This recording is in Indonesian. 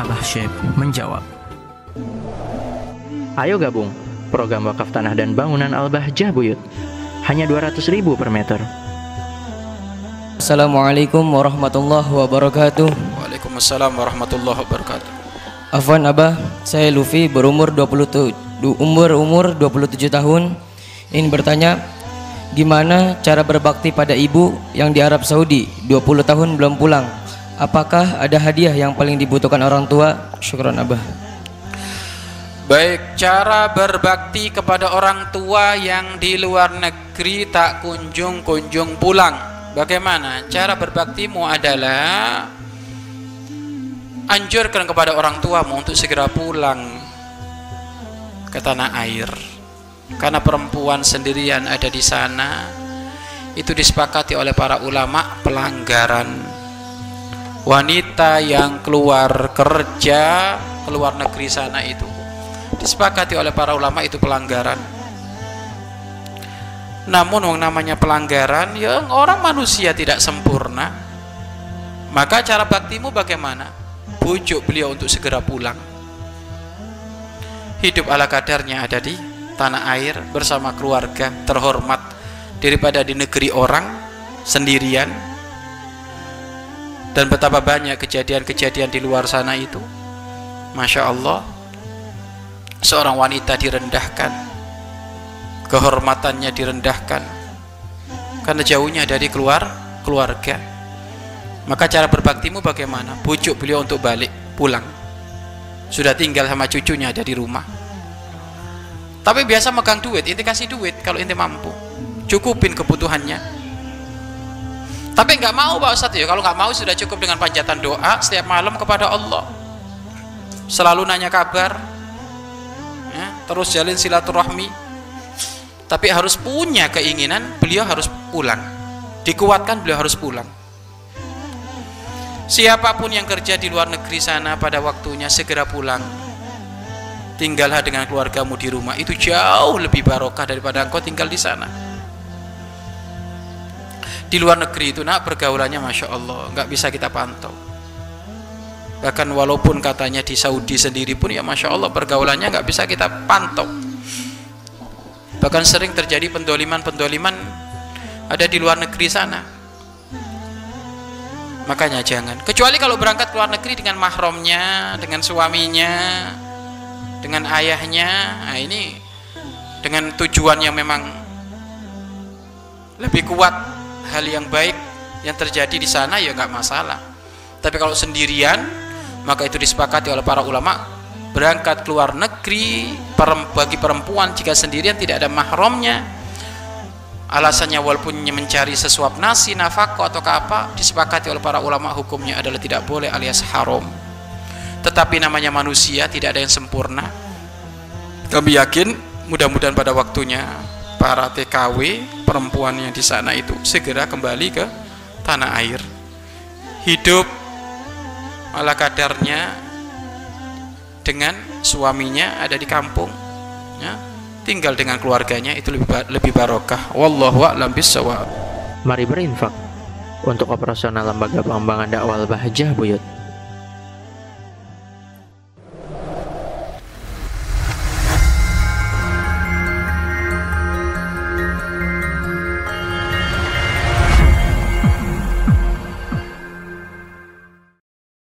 Abah Syekh menjawab. Ayo gabung program wakaf tanah dan bangunan Al-Bahjah Buyut. Hanya 200 ribu per meter. Assalamualaikum warahmatullahi wabarakatuh. Waalaikumsalam warahmatullahi wabarakatuh. Afwan Abah, saya Luffy berumur 20 du- umur umur 27 tahun. Ingin bertanya, gimana cara berbakti pada ibu yang di Arab Saudi 20 tahun belum pulang? Apakah ada hadiah yang paling dibutuhkan orang tua? Syukran Abah. Baik, cara berbakti kepada orang tua yang di luar negeri tak kunjung-kunjung pulang. Bagaimana? Cara berbaktimu adalah anjurkan kepada orang tuamu untuk segera pulang ke tanah air. Karena perempuan sendirian ada di sana, itu disepakati oleh para ulama pelanggaran. Wanita yang keluar kerja keluar negeri sana itu disepakati oleh para ulama itu pelanggaran. Namun yang namanya pelanggaran, ya orang manusia tidak sempurna. Maka cara baktimu bagaimana? Bujuk beliau untuk segera pulang. Hidup ala kadarnya ada di tanah air bersama keluarga terhormat daripada di negeri orang sendirian. Dan betapa banyak kejadian-kejadian di luar sana itu. Masya Allah, seorang wanita direndahkan. Kehormatannya direndahkan. Karena jauhnya dari keluar keluarga. Maka cara berbaktimu bagaimana? Bujuk beliau untuk balik pulang. Sudah tinggal sama cucunya ada di rumah. Tapi biasa megang duit inti kasih duit kalau inti mampu. Cukupin kebutuhannya tapi nggak mau Pak Ustadz. Ya kalau nggak mau sudah cukup dengan panjatan doa setiap malam kepada Allah. Selalu nanya kabar ya, terus jalin silaturahmi. Tapi harus punya keinginan beliau harus pulang. Dikuatkan beliau harus pulang. Siapa pun yang kerja di luar negeri sana pada waktunya segera pulang. Tinggallah dengan keluargamu di rumah. Itu jauh lebih barokah daripada engkau tinggal di sana di luar negeri itu nak pergaulannya Masya Allah nggak bisa kita pantau. Bahkan walaupun katanya di Saudi sendiri pun ya Masya Allah pergaulannya nggak bisa kita pantau. Bahkan sering terjadi pendoliman-pendoliman ada di luar negeri sana. Makanya jangan. Kecuali kalau berangkat ke luar negeri dengan mahramnya dengan suaminya dengan ayahnya. Nah ini dengan tujuan yang memang lebih kuat hal yang baik yang terjadi di sana ya nggak masalah. Tapi kalau sendirian maka itu disepakati oleh para ulama berangkat ke luar negeri bagi perempuan jika sendirian tidak ada mahramnya. Alasannya walaupun mencari sesuap nasi nafkah atau apa disepakati oleh para ulama hukumnya adalah tidak boleh alias haram. Tetapi namanya manusia tidak ada yang sempurna. Kami yakin mudah-mudahan pada waktunya para TKW perempuan yang di sana itu segera kembali ke tanah air. Hidup ala kadarnya dengan suaminya ada di kampung ya, tinggal dengan keluarganya itu lebih lebih barokah. Wallahu a'lam bissawab. Mari berinfak untuk operasional lembaga pengembangan dakwah Al-Bahjah Buyut.